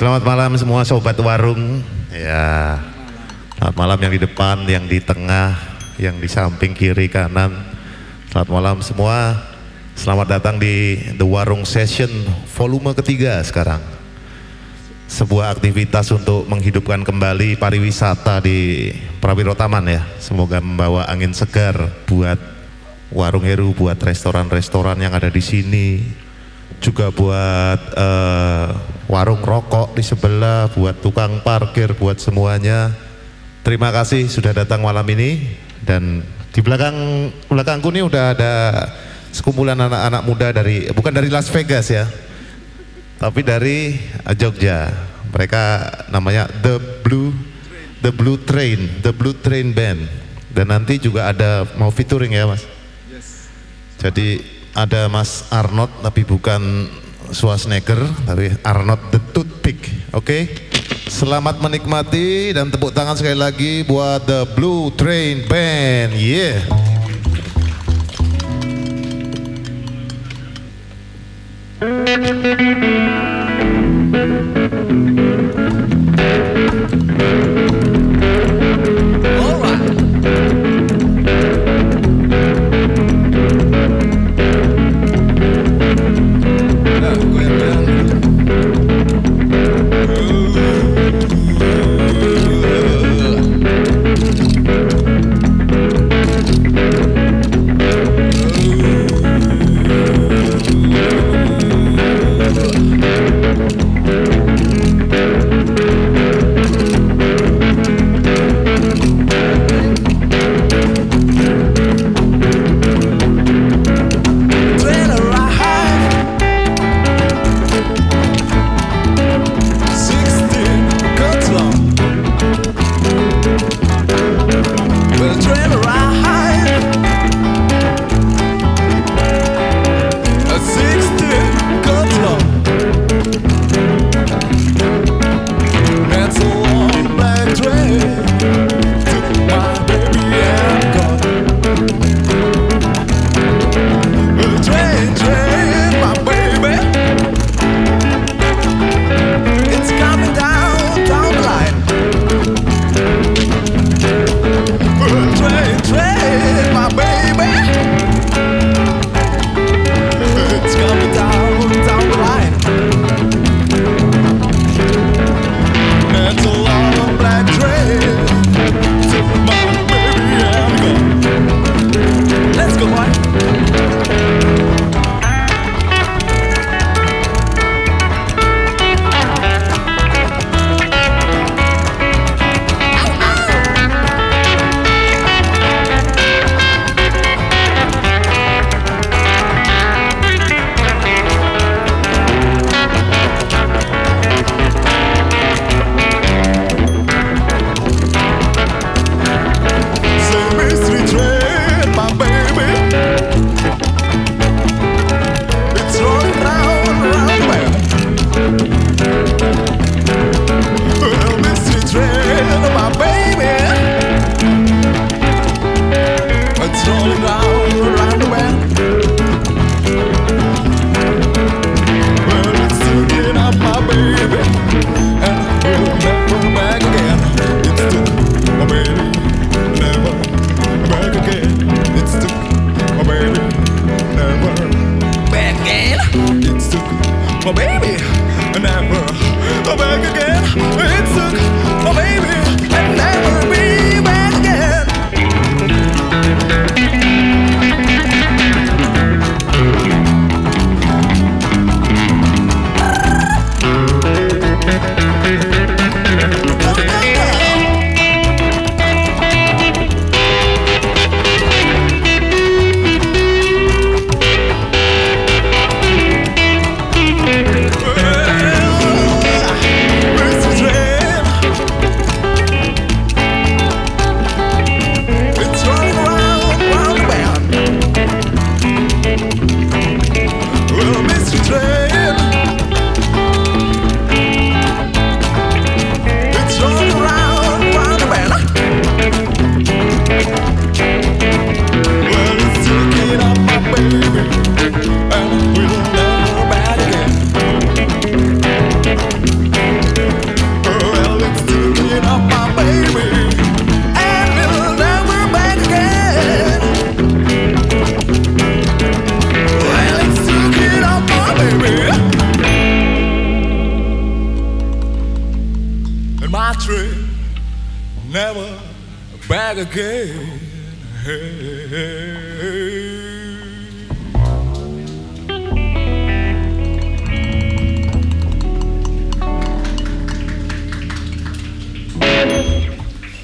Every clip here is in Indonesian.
Selamat malam semua sobat warung. Ya. Selamat malam yang di depan, yang di tengah, yang di samping kiri kanan. Selamat malam semua. Selamat datang di The Warung Session volume ketiga sekarang. Sebuah aktivitas untuk menghidupkan kembali pariwisata di Prawiro Taman ya. Semoga membawa angin segar buat warung Heru, buat restoran-restoran yang ada di sini, juga buat uh, warung rokok di sebelah, buat tukang parkir, buat semuanya. Terima kasih sudah datang malam ini dan di belakang belakangku ini udah ada sekumpulan anak-anak muda dari bukan dari Las Vegas ya, tapi dari Jogja. Mereka namanya The Blue The Blue Train, The Blue Train Band. Dan nanti juga ada mau featuring ya mas. Jadi ada Mas Arnold tapi bukan Schwarzenegger tapi Arnold the Toothpick. Oke. Okay? Selamat menikmati dan tepuk tangan sekali lagi buat The Blue Train Band. Yeah.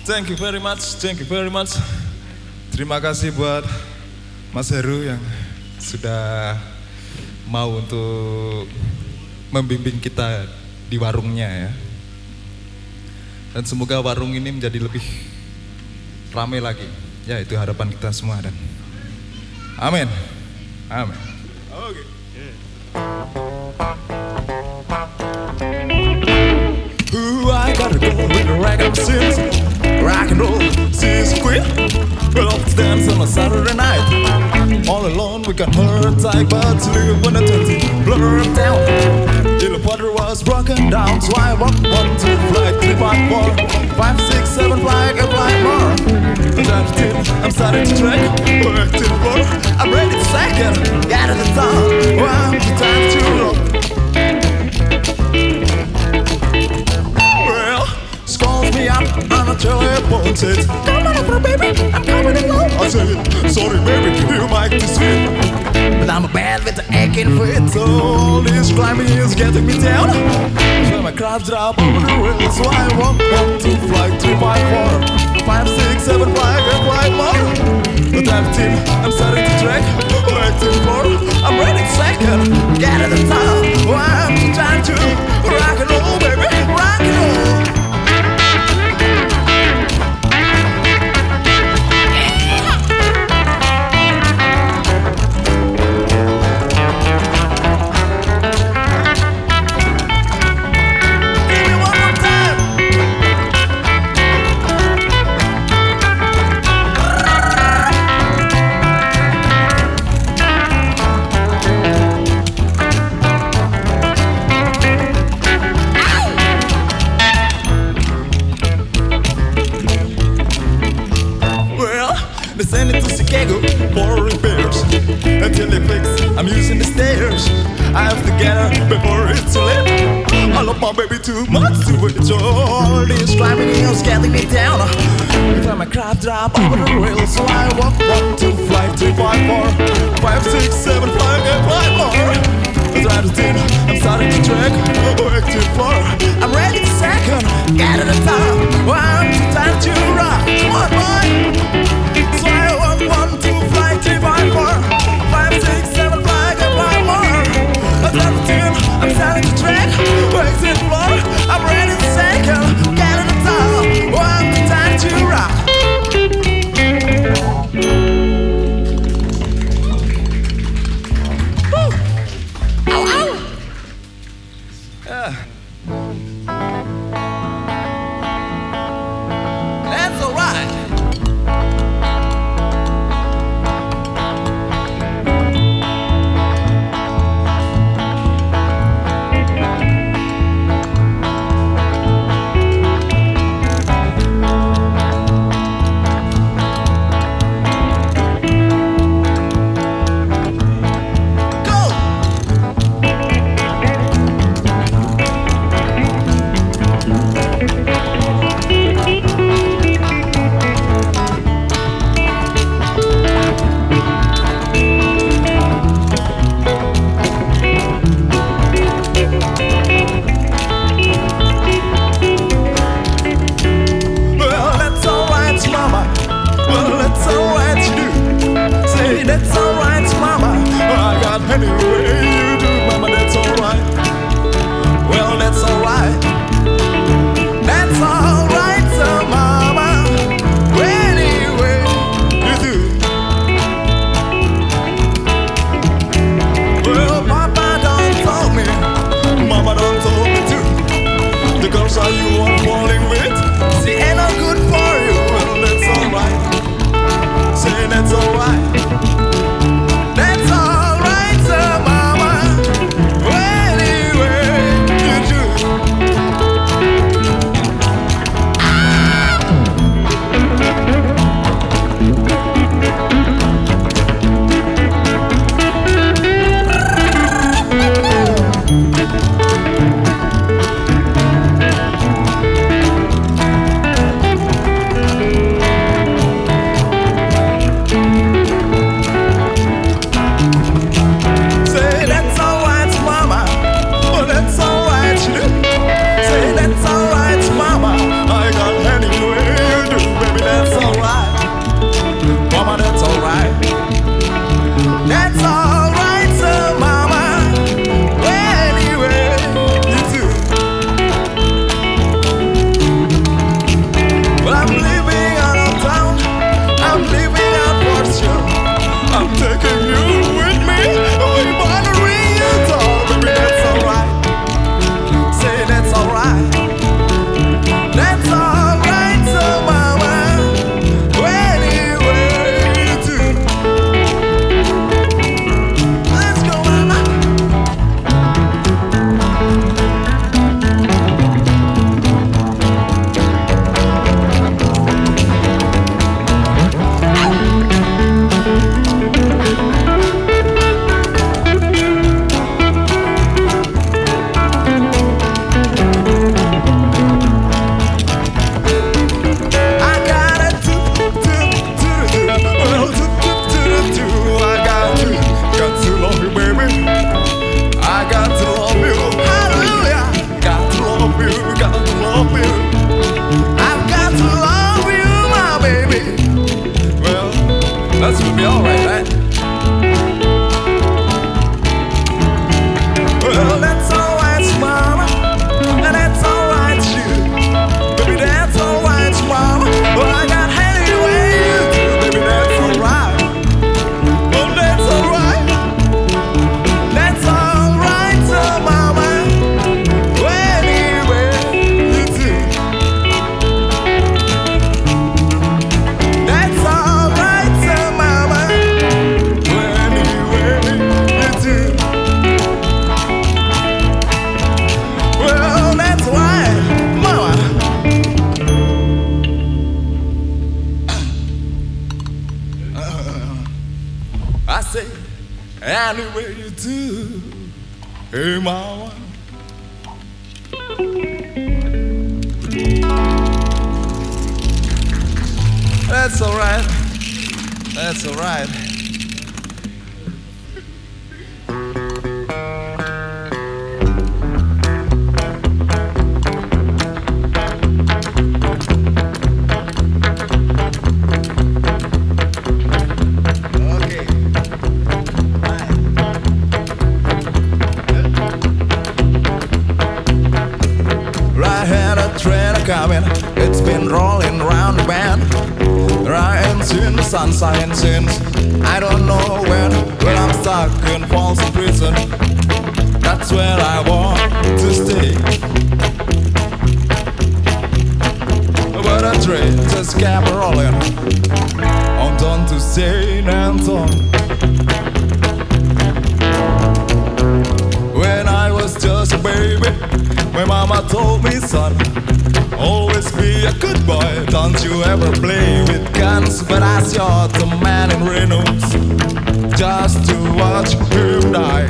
Thank you very much, thank you very much. Terima kasih buat Mas Heru yang sudah mau untuk membimbing kita di warungnya ya. Dan semoga warung ini menjadi lebih ramai lagi. Ya itu harapan kita semua dan amin. Amin. Oke. Ooh, I gotta go with the rag of sins. Rock roll, sis quit. Well, let's dance on a Saturday night. All alone, we her tight, but to live when the turns blur down. The water was broken down, so I walk one, two, flight, three, five, four, five, six, seven, flag, and fly more. That's it, I'm starting to track. Work to the floor, I'm ready to second. Get to the wow, the time to roll. Well, she calls me up on a telephone, says, Come on over, baby, I'm coming along. I said, Sorry, baby, you might be sweet. But I'm a bad with the aching feet, all this climbing is getting me down. So my crabs drop over the rail, so I walk one, two, fly, three, five, four, five, six, seven, fly, and fly more. But I'm team, I'm starting to track, like to four, I'm ready second, get to the top. One, time to rock and roll, baby, I have to get her before it's too late. I love my baby too much to all this climbing is getting me down. If I'm a crab drop over the rail, so I walk one, two, five, three, five, four, five, six, seven, five, and five more. I try to tin, I'm starting to track, oh, work to floor. I'm ready to second, get to the top. One, two, time to rock. Come on, boy. So I is rolling on down to Saint Anton. When I was just a baby, my mama told me, son, always be a good boy. Don't you ever play with guns, but I shot the man in Reynolds just to watch him die.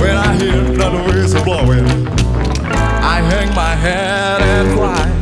when I hear that whistle blowing. I hang my head and cry.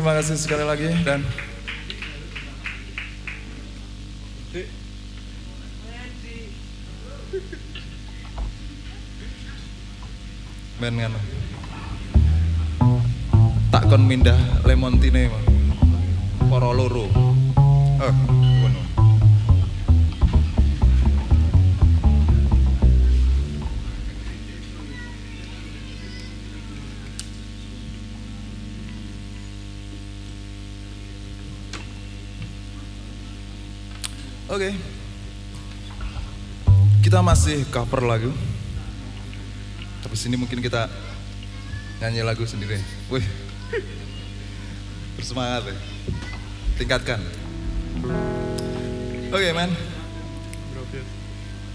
Terima kasih sekali lagi dan Ben kan tak kon mindah Lemontine mah. Para masih cover lagu. Tapi sini mungkin kita nyanyi lagu sendiri. Wih. Bersemangat ya. Tingkatkan. Oke, man.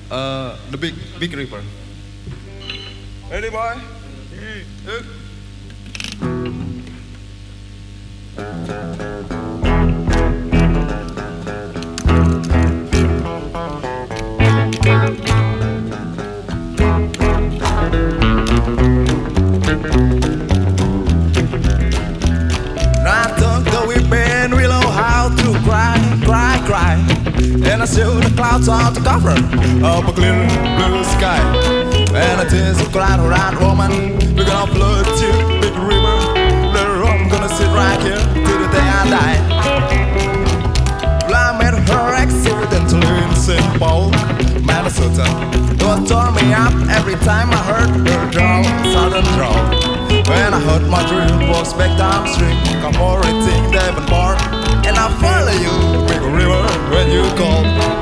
Uh, the big big river. Ready, boy? And the clouds on the cover of a clear blue sky. And it is a cloud around woman. We're gonna float to big river. Later I'm gonna sit right here till the day I die. Well, I met her accidentally in St. Paul, Minnesota. It tore me up every time I heard her drawl, southern drawl. When I heard my dream was back downstream, come everything Devonport, and I follow you, big river, when you call.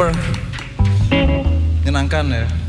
River. Menyenangkan ya.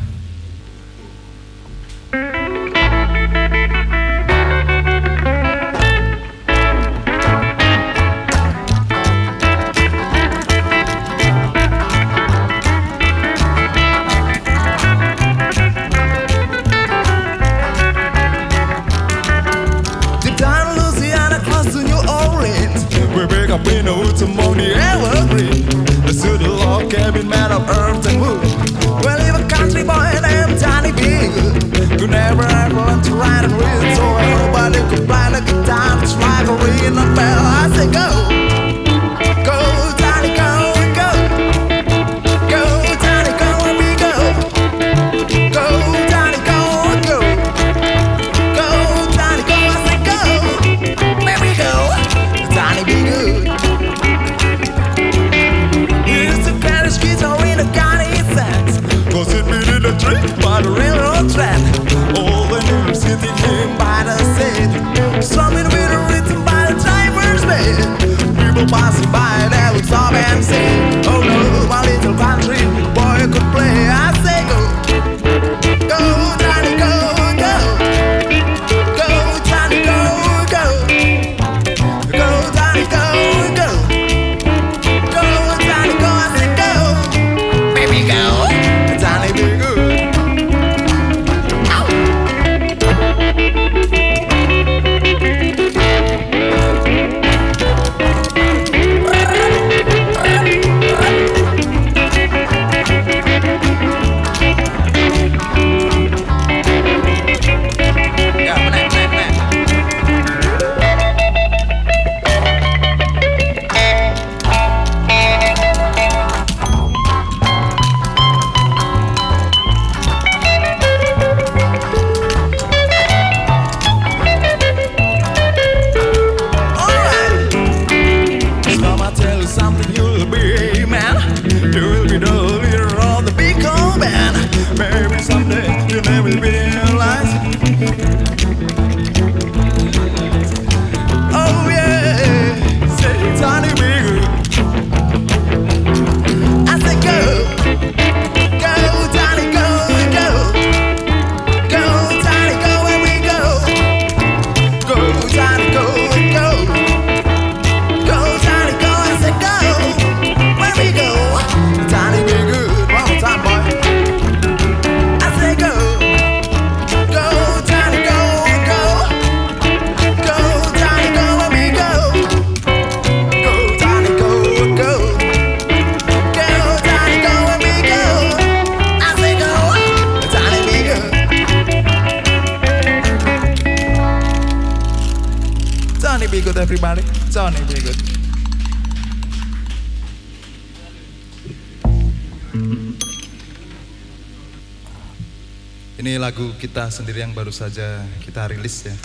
kita sendiri yang baru saja kita rilis ya.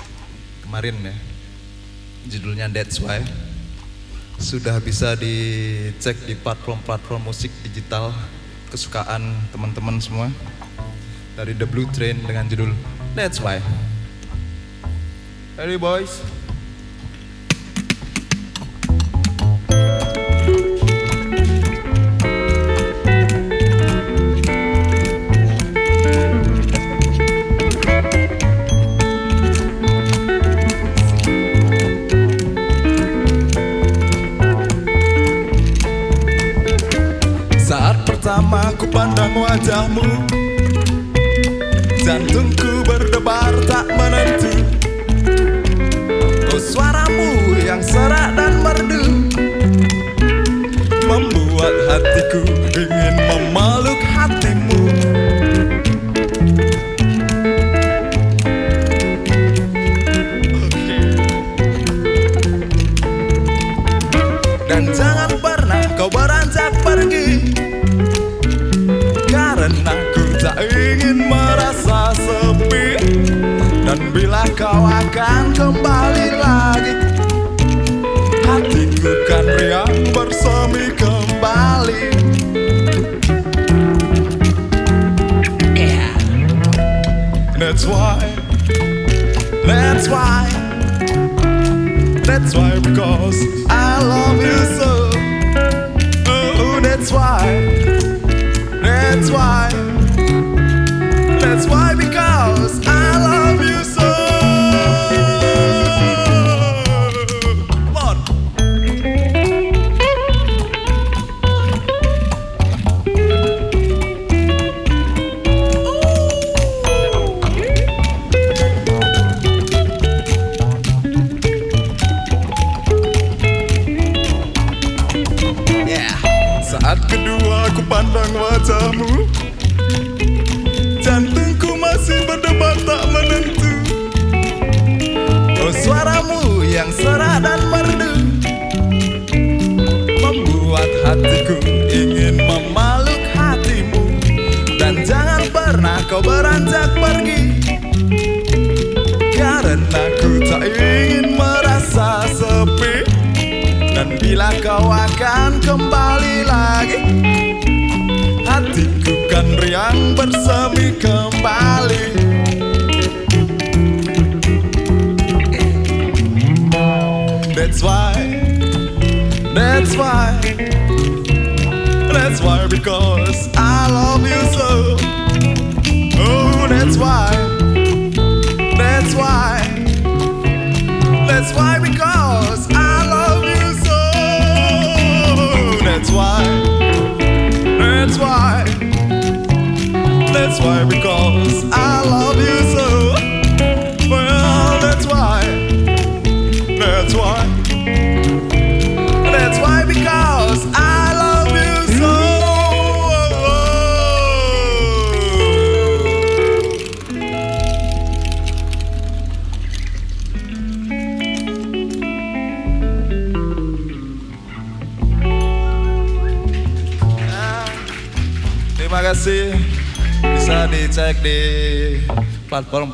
Kemarin ya. Judulnya That's Why. Sudah bisa dicek di platform-platform musik digital. Kesukaan teman-teman semua. Dari The Blue Train dengan judul That's Why. Hey boys. amour à d'amour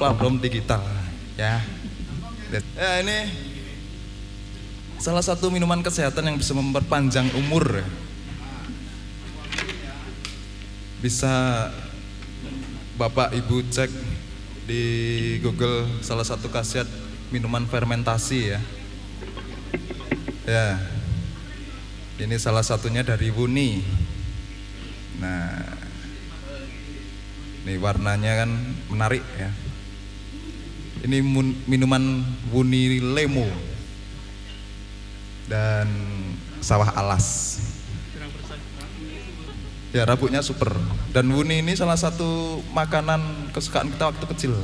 platform-platform digital ya. Ya ini salah satu minuman kesehatan yang bisa memperpanjang umur. Bisa Bapak Ibu cek di Google salah satu khasiat minuman fermentasi ya. Ya. Ini salah satunya dari Wuni. Nah, ini warnanya kan menarik. Ini minuman Wuni Lemo dan sawah alas. Ya rabuknya super. Dan Wuni ini salah satu makanan kesukaan kita waktu kecil.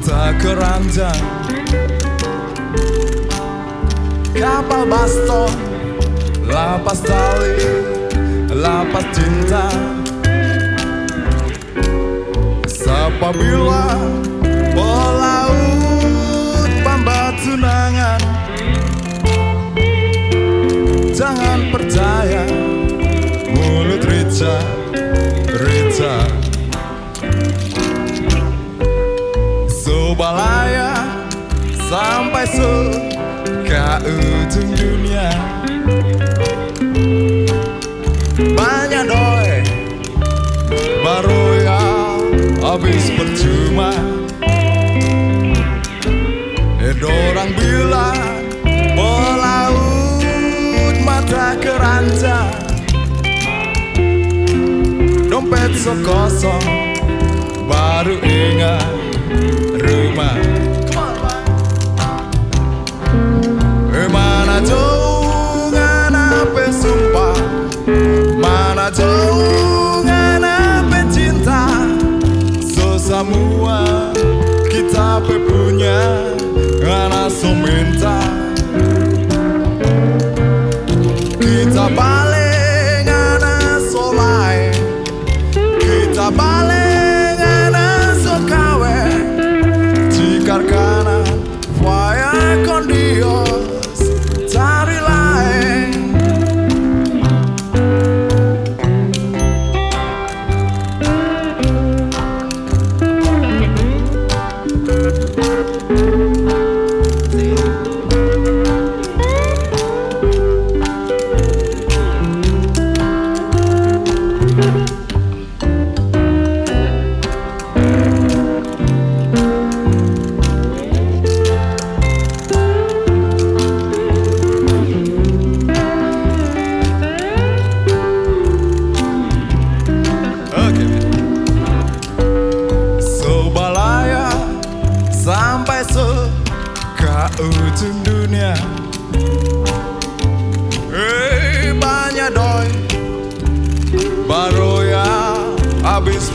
Mata keranjang Kapal baston Lapas tali Lapas cinta. Apabila pelaut Pamba tunangan Jangan percaya Mulut Rica Se ke ujung dunia. Banyak doi Baru ya habis percuma. Eh orang bilang Pelaut mata keranjang Dompet so kosong Baru ingat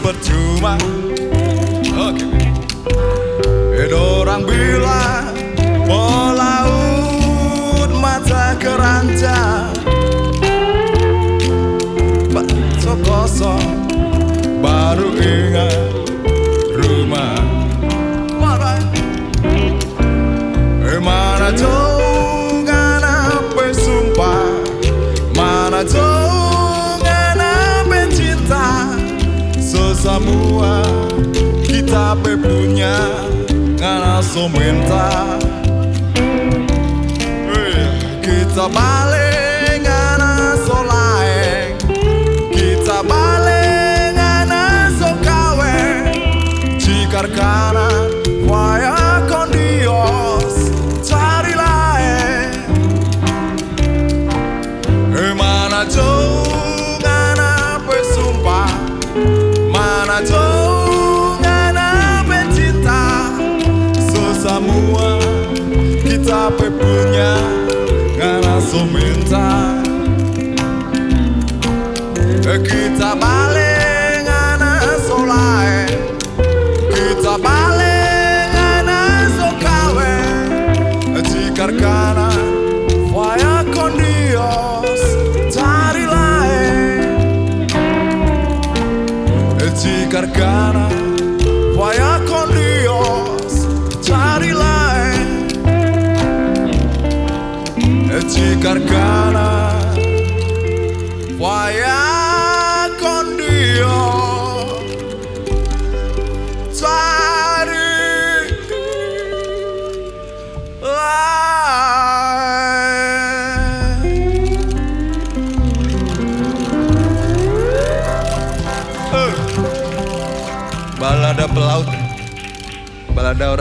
percuma okay. Ini orang bilang Pola ut mata keranjang semua kita pe punya langsung minta. Eh, Kita balik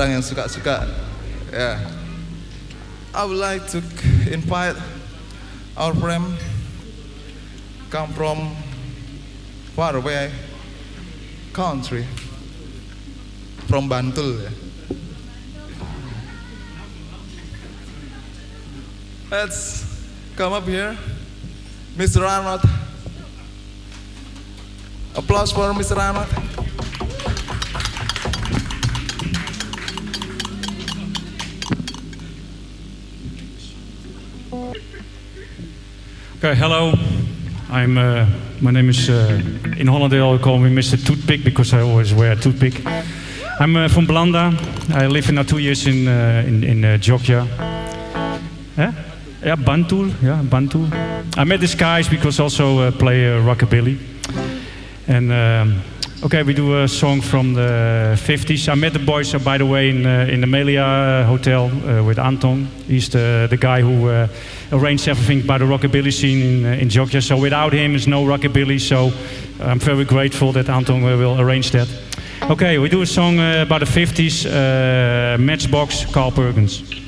orang yang suka-suka ya I would like to invite our friend come from far away country from Bantul. Let's come up here Mr. Arnold Applause for Mr. Arnold Okay, hello. I'm. Uh, my name is. Uh, in Holland, they all call me Mr. Toothpick because I always wear a toothpick. I'm uh, from Blanda. I live now two years in uh, in, in uh, Jogja. Yeah, yeah, Bantul. Yeah, Bantul. I met these guys because also uh, play uh, rockabilly. And um, okay, we do a song from the 50s. I met the boys, uh, by the way, in uh, in the Melia uh, Hotel uh, with Anton. He's the the guy who uh, arranged everything by the rockabilly scene in uh, in Jogja. So without him, there's no rockabilly. So I'm very grateful that Anton will arrange that. Okay, we do a song about the 50s. Uh, Matchbox, Carl Perkins.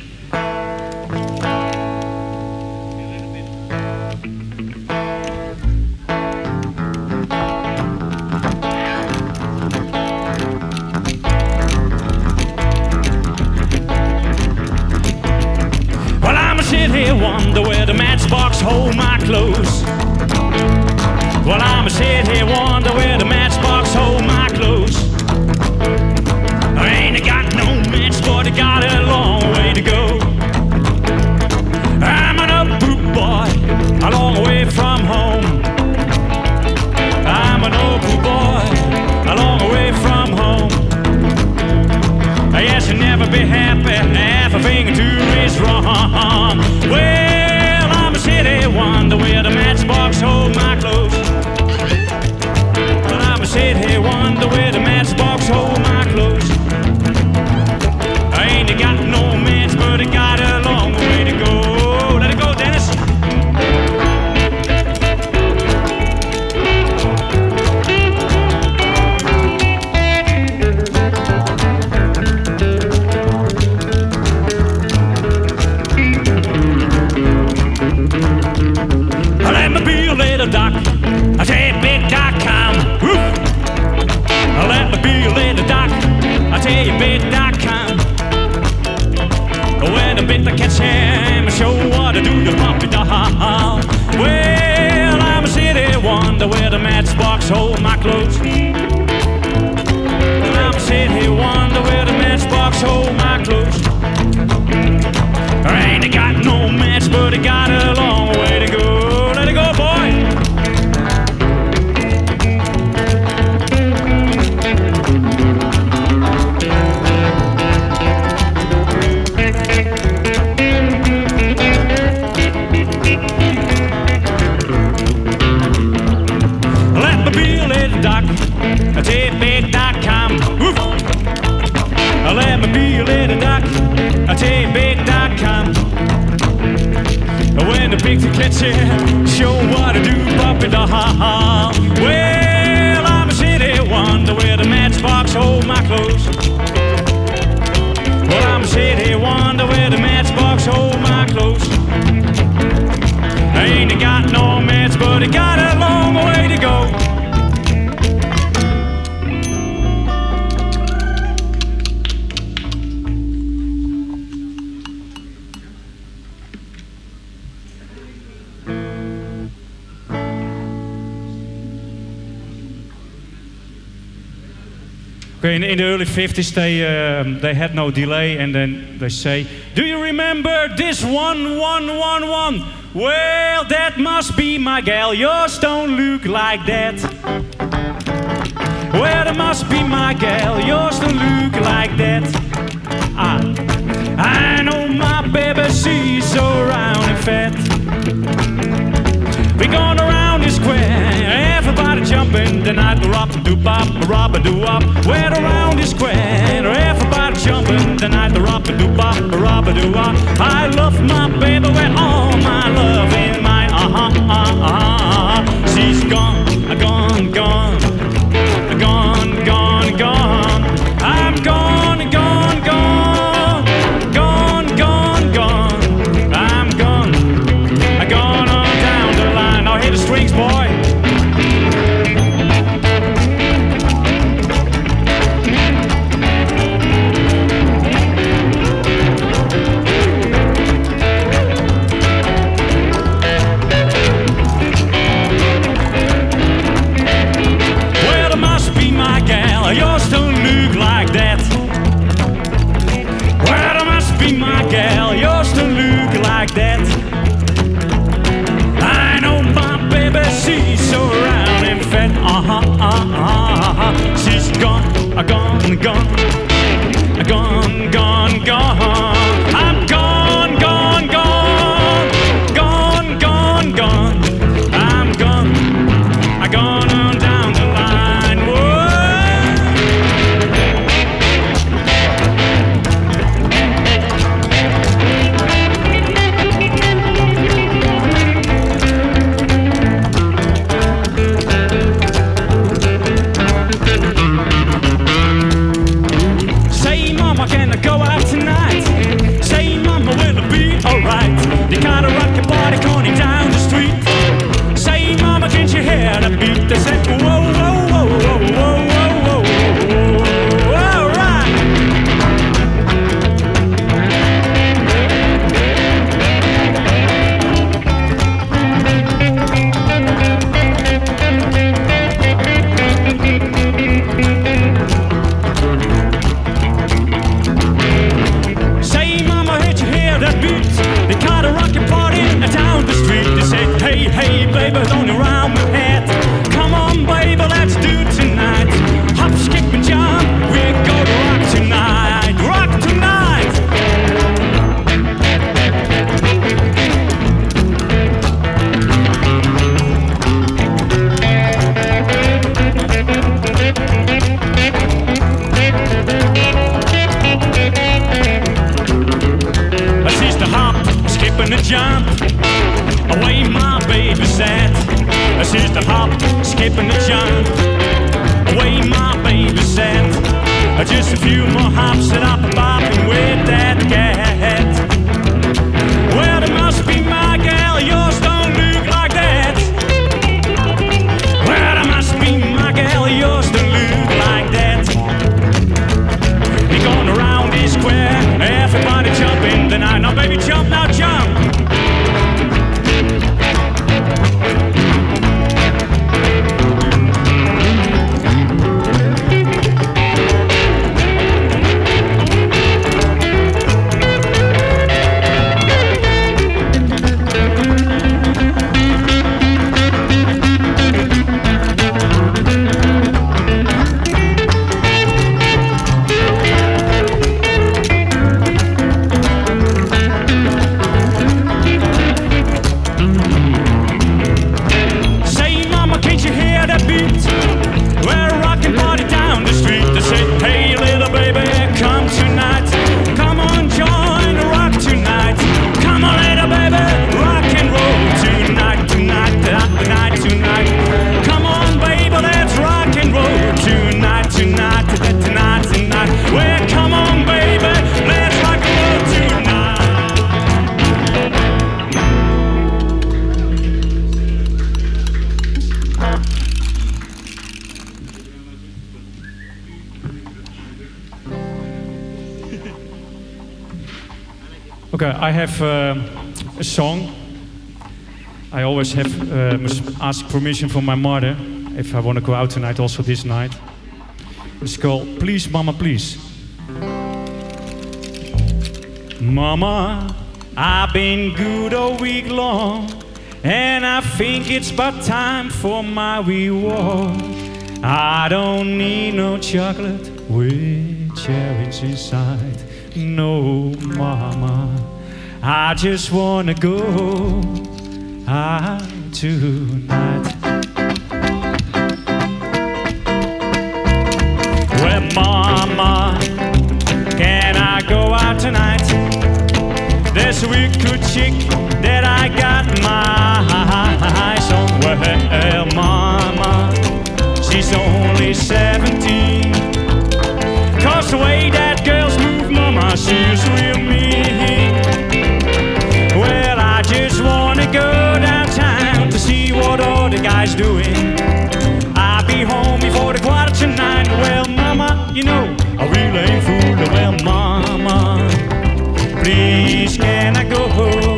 50s, they, um, they had no delay, and then they say, Do you remember this one, one, one, one? Well, that must be my gal, yours don't look like that. Well, that must be my gal, yours don't look like that. Ah. I know my baby, she's so round and fat. We're gonna jumping, then I drop a doop bop, rob a doo wop. Went around the square, everybody jumping, then I drop a doop bop, rob a doo wop. I love my baby with all my love in my uh huh, uh huh. She's gone, gone, gone. and gone. I have uh, a song. I always have uh, must ask permission from my mother if I want to go out tonight, also this night. It's called Please Mama Please. Mama, I've been good all week long, and I think it's about time for my reward. I don't need no chocolate with cherries inside. No, mama. I just wanna go out tonight. Well, Mama, can I go out tonight? This weak chick that I got my eyes on. Well, Mama, she's only 17. Cause the way that girls move, Mama, she's real mean. guy's doing. I'll be home before the quarter to nine. Well, mama, you know, I really ain't fooling. Well, mama, please can I go home?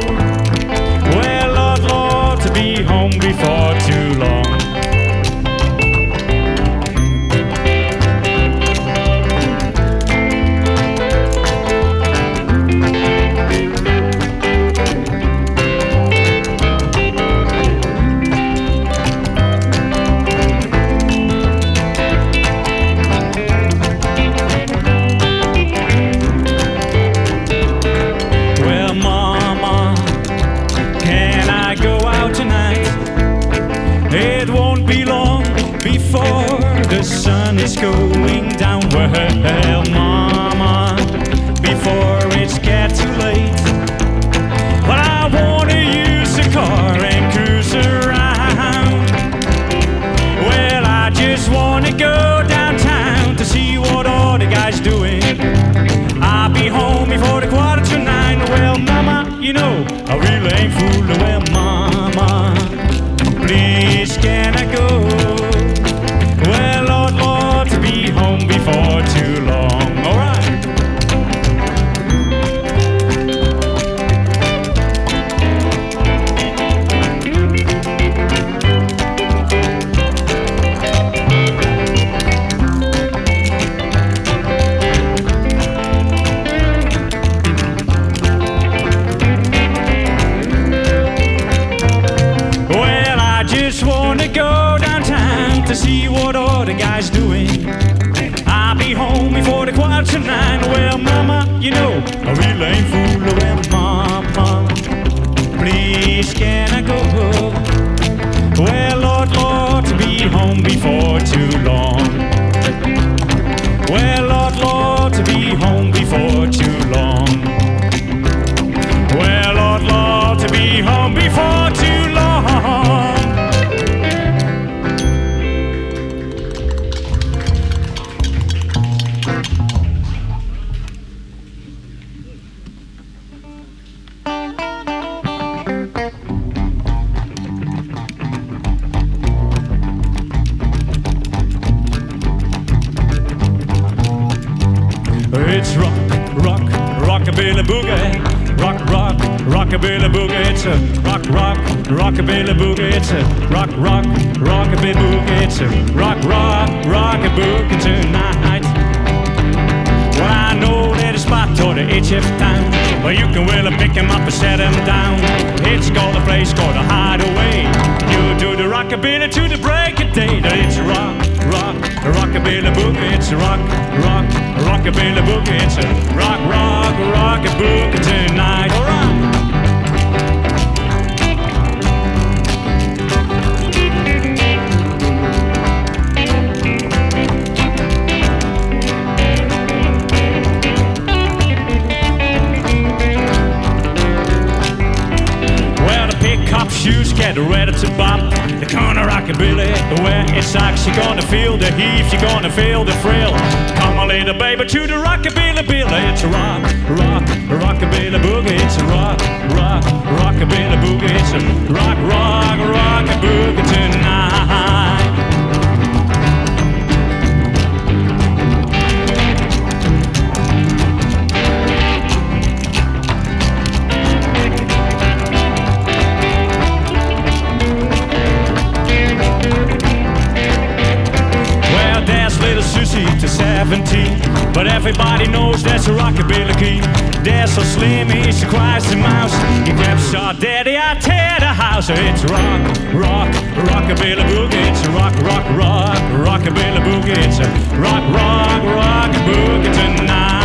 70. But everybody knows that's a rockabilly key. That's so slim, he's a Christ and mouse. He kept shot, daddy, I tear the house. It's rock, rock, rockabilly boogie. It's rock, rock, rock, rockabilly boogie. It's rock, rock, rock boogie tonight.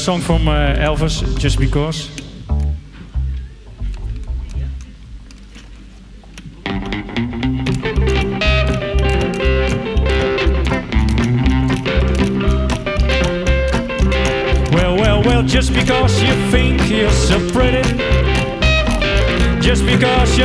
Eh, song from eh, Elvis, Just Because. just because you think you're so pretty, just because you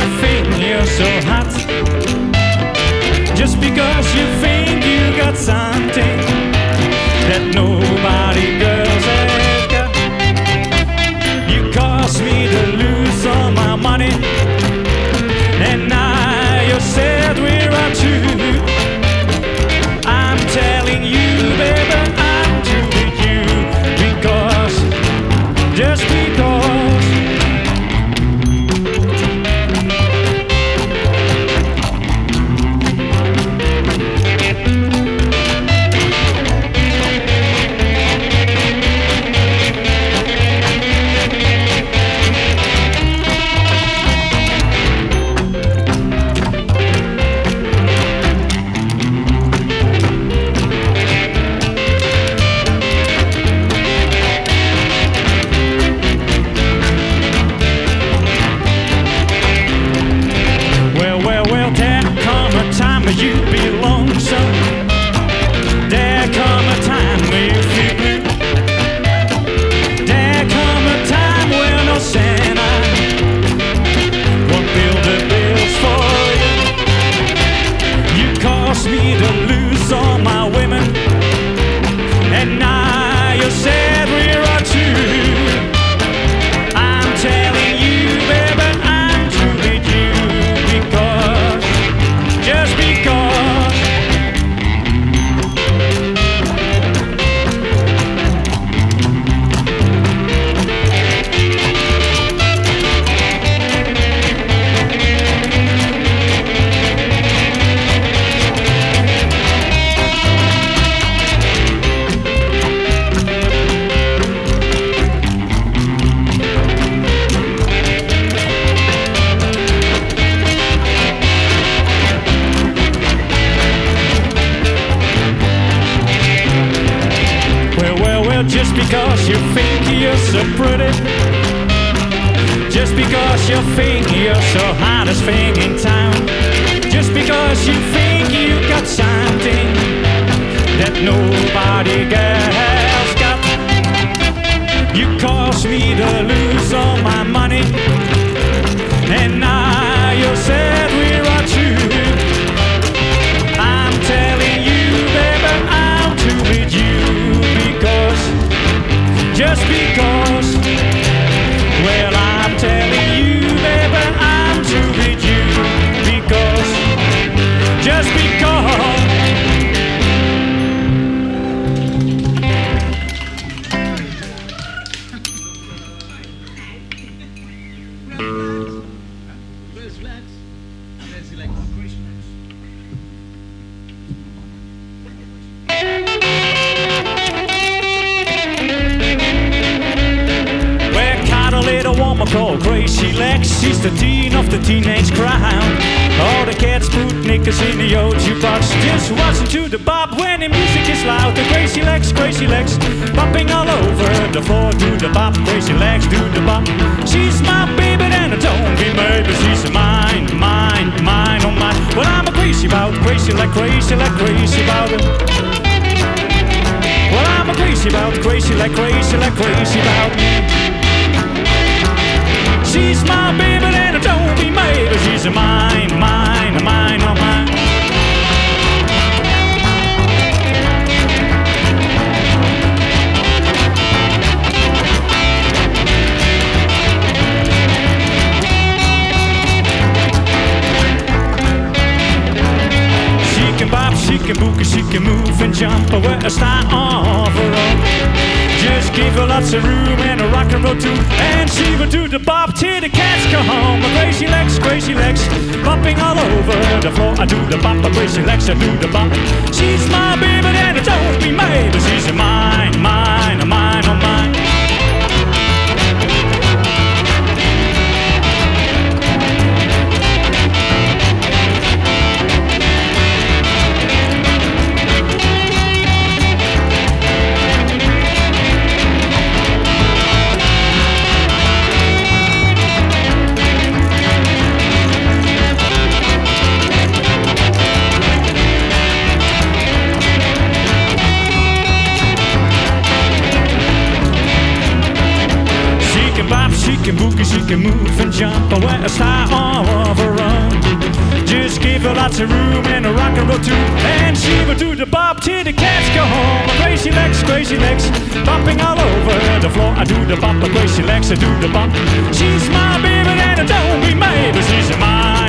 Legs, do the bop. She's my baby, and I don't be maybe she's mine, mine, mine, oh mine. Well, I'm a crazy about, crazy like crazy like crazy about it. Well, I'm a crazy about, crazy like crazy like crazy about me. She's my baby and I don't be maybe she's mine, mine, mine, oh mine. She can boogie, she can move and jump where I start off her own. Just give her lots of room and a rock and roll too. And she will do the bop till the cats go home. Crazy legs, crazy legs, bopping all over the floor. I do the bop, crazy legs, I do the bop. She's my baby and I don't be but she's mine, mine, mine, oh mine. Oh jump wear a style of her own. Just give her lots of room and a rock and roll too. And she will do the bop till the cats go home. Crazy legs, crazy legs, bopping all over the floor. I do the bop, crazy legs, I do the bop. She's my baby and I don't be made, but she's mine,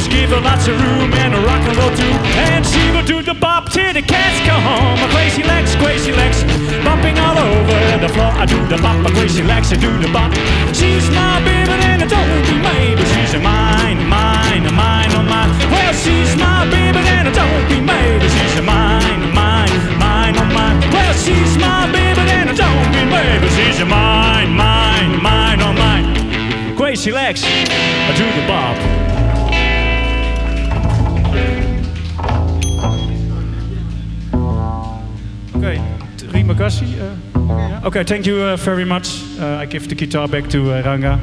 Just give her lots of room and a rock and roll too. And she will do the bop till the cats go home. A crazy legs, crazy legs, bopping all over the floor. I do the bop, a crazy legs, I do the bop. She's my baby and I don't be but she's a mine, mine, mine, oh mine. Well, she's my baby and I don't be but she's a mine, mine, mine, oh mine. Well, she's my baby and I don't be but she's a mine, mine, mine, oh mine. Crazy legs, I do the bop. Uh, okay, thank you uh, very much. Uh, I give the guitar back to uh, Ranga.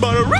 But a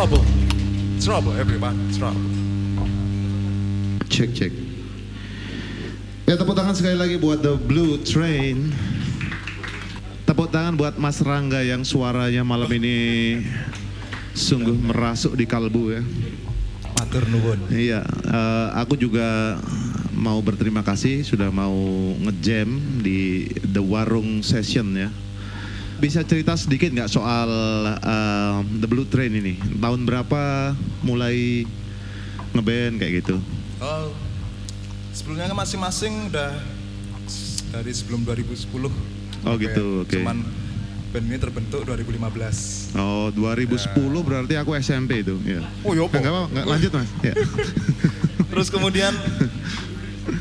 Trouble. Trouble, everybody. Trouble. Check, check. Ya, tepuk tangan sekali lagi buat The Blue Train. Tepuk tangan buat Mas Rangga yang suaranya malam ini sungguh merasuk di kalbu ya. Matur nuwun. Iya, uh, aku juga mau berterima kasih sudah mau ngejam di The Warung Session ya bisa cerita sedikit nggak soal uh, The Blue Train ini? Tahun berapa mulai ngeband kayak gitu? Oh, sebelumnya kan masing-masing udah dari sebelum 2010. Oh gitu, oke. Okay. Cuman band ini terbentuk 2015. Oh, 2010 ya. berarti aku SMP itu. Ya. Oh, iya, yopo. Enggak apa-apa, lanjut Mas. Ya. Terus kemudian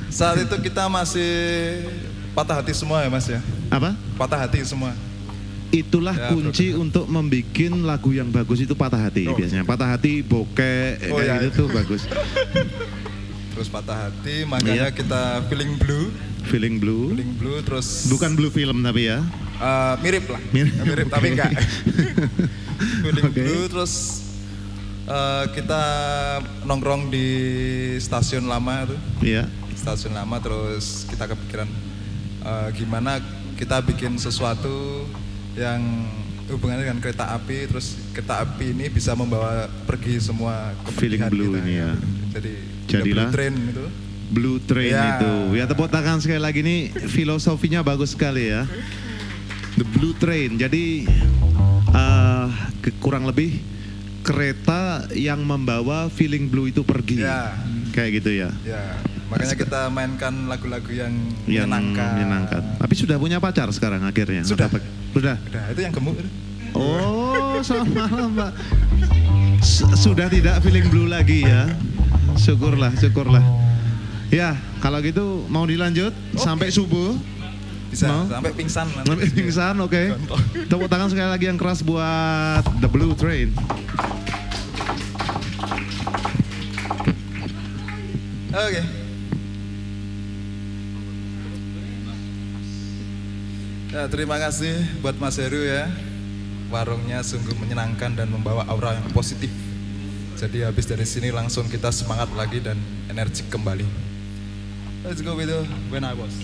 saat itu kita masih patah hati semua ya Mas ya? Apa? Patah hati semua itulah ya, kunci betul. untuk membuat lagu yang bagus itu patah hati oh. biasanya patah hati bokeh oh, kayak ya. itu tuh bagus terus patah hati makanya ya. kita feeling blue feeling blue feeling blue terus bukan blue film tapi ya uh, mirip lah mirip, mirip okay. tapi enggak feeling okay. blue terus uh, kita nongkrong di stasiun lama tuh iya stasiun lama terus kita kepikiran uh, gimana kita bikin sesuatu yang hubungannya dengan kereta api, terus kereta api ini bisa membawa pergi semua Feeling blue kita, ini ya. Jadi Jadilah. double train itu. Blue Train Ya. itu. Ya tepuk tangan sekali lagi nih filosofinya bagus sekali ya. The Blue Train. Jadi ke- kurang lebih kereta yang membawa feeling blue itu pergi. Ya. Kayak gitu ya. Ya, makanya kita mainkan lagu-lagu yang, Yang menyenangkan. menyenangkan. Tapi sudah punya pacar sekarang akhirnya. Sudah. Apa- Sudah. Udah, itu yang gemuk itu. Oh, selamat malam, Mbak. S- Sudah tidak feeling blue lagi ya. Syukurlah, syukurlah. Ya, kalau gitu mau dilanjut sampai subuh. Bisa Mau? sampai pingsan nanti. Sampai pingsan, oke. Tepuk tangan sekali lagi yang keras buat The Blue Train. Oke. Ya, terima kasih buat Mas Heru ya. Warungnya sungguh menyenangkan dan membawa aura yang positif. Jadi habis dari sini langsung kita semangat lagi dan energi kembali. Let's go with the When I Was.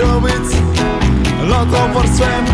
do víc, lot over svém,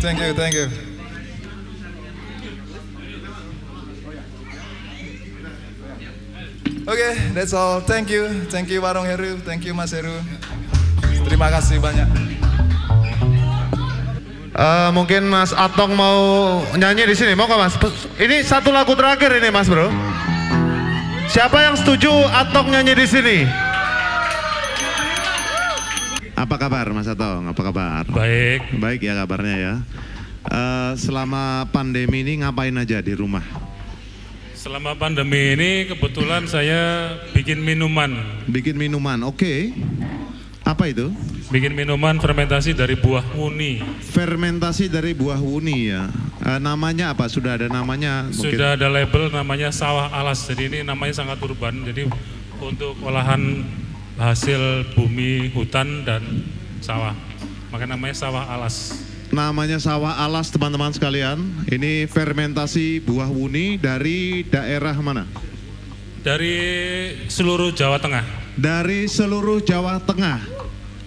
thank you, thank you. Oke, that's all. Thank you, thank you Warung Heru, thank you Mas Heru. Terima kasih banyak. Eh, mungkin Mas Atong mau nyanyi di sini, mau nggak Mas? Ini satu lagu terakhir ini Mas Bro. Siapa yang setuju Atong nyanyi di sini? Apa kabar Mas Atong? Apa kabar? Baik, Baik ya kabarnya ya. Eh, selama pandemi ini ngapain aja di rumah? selama pandemi ini kebetulan saya bikin minuman. Bikin minuman, oke. Apa itu? Bikin minuman fermentasi dari buah wuni. Fermentasi dari buah wuni ya. Eh, namanya apa? Sudah ada namanya? Mungkin. Sudah ada label namanya sawah alas. Jadi ini namanya sangat urban. Jadi untuk olahan hasil bumi, hutan dan sawah. Maka namanya sawah alas. Namanya sawah alas teman-teman sekalian. Ini fermentasi buah wuni dari daerah mana? Dari seluruh Jawa Tengah. Dari seluruh Jawa Tengah.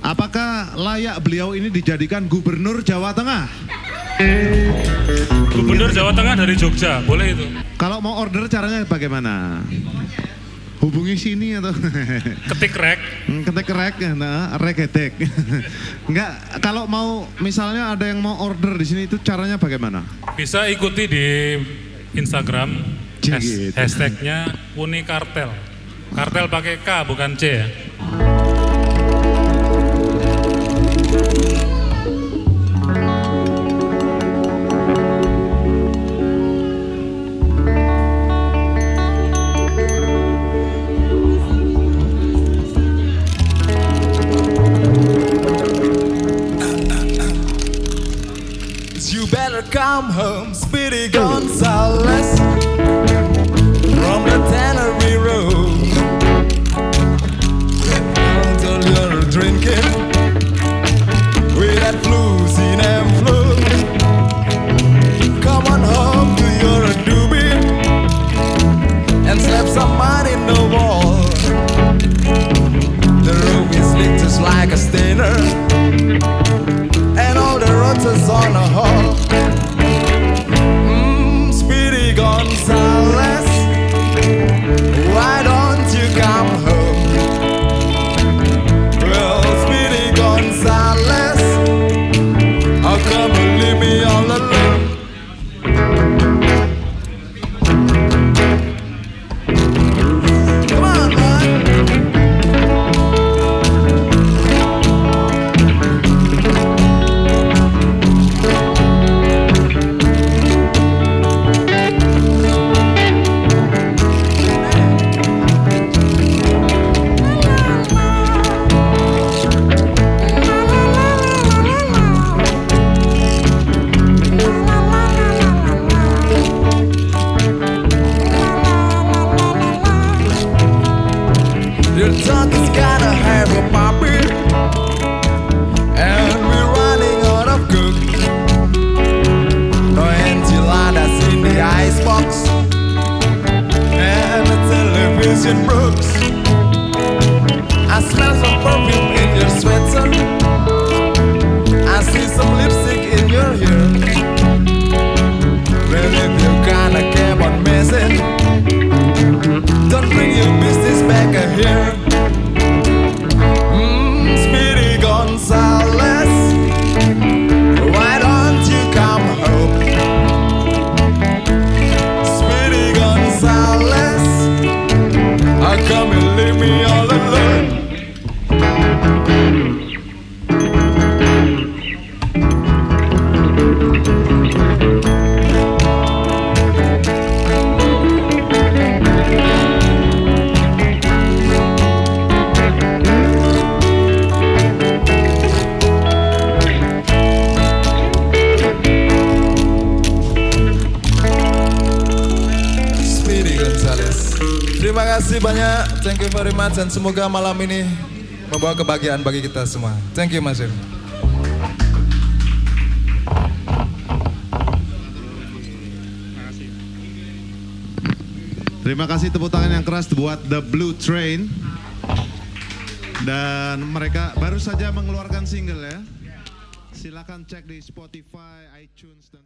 Apakah layak beliau ini dijadikan gubernur Jawa Tengah? Gubernur Jawa Tengah dari Jogja, boleh itu. Kalau mau order caranya bagaimana? Hubungi sini atau Ketik rek, Hmm, ketek rek, nah, regetek. Enggak, kalau mau misalnya ada yang mau order di sini itu caranya bagaimana? bisa ikuti di Instagram. Has- gitu. hashtagnya Uni Kartel. Kartel pakai K bukan C ya. I'm home, Speedy Gonzales. Much dan semoga malam ini membawa kebahagiaan bagi kita semua. Thank you Mas. Terima kasih tepuk tangan yang keras buat The Blue Train. Dan mereka baru saja mengeluarkan single ya. Silakan cek di Spotify, iTunes dan.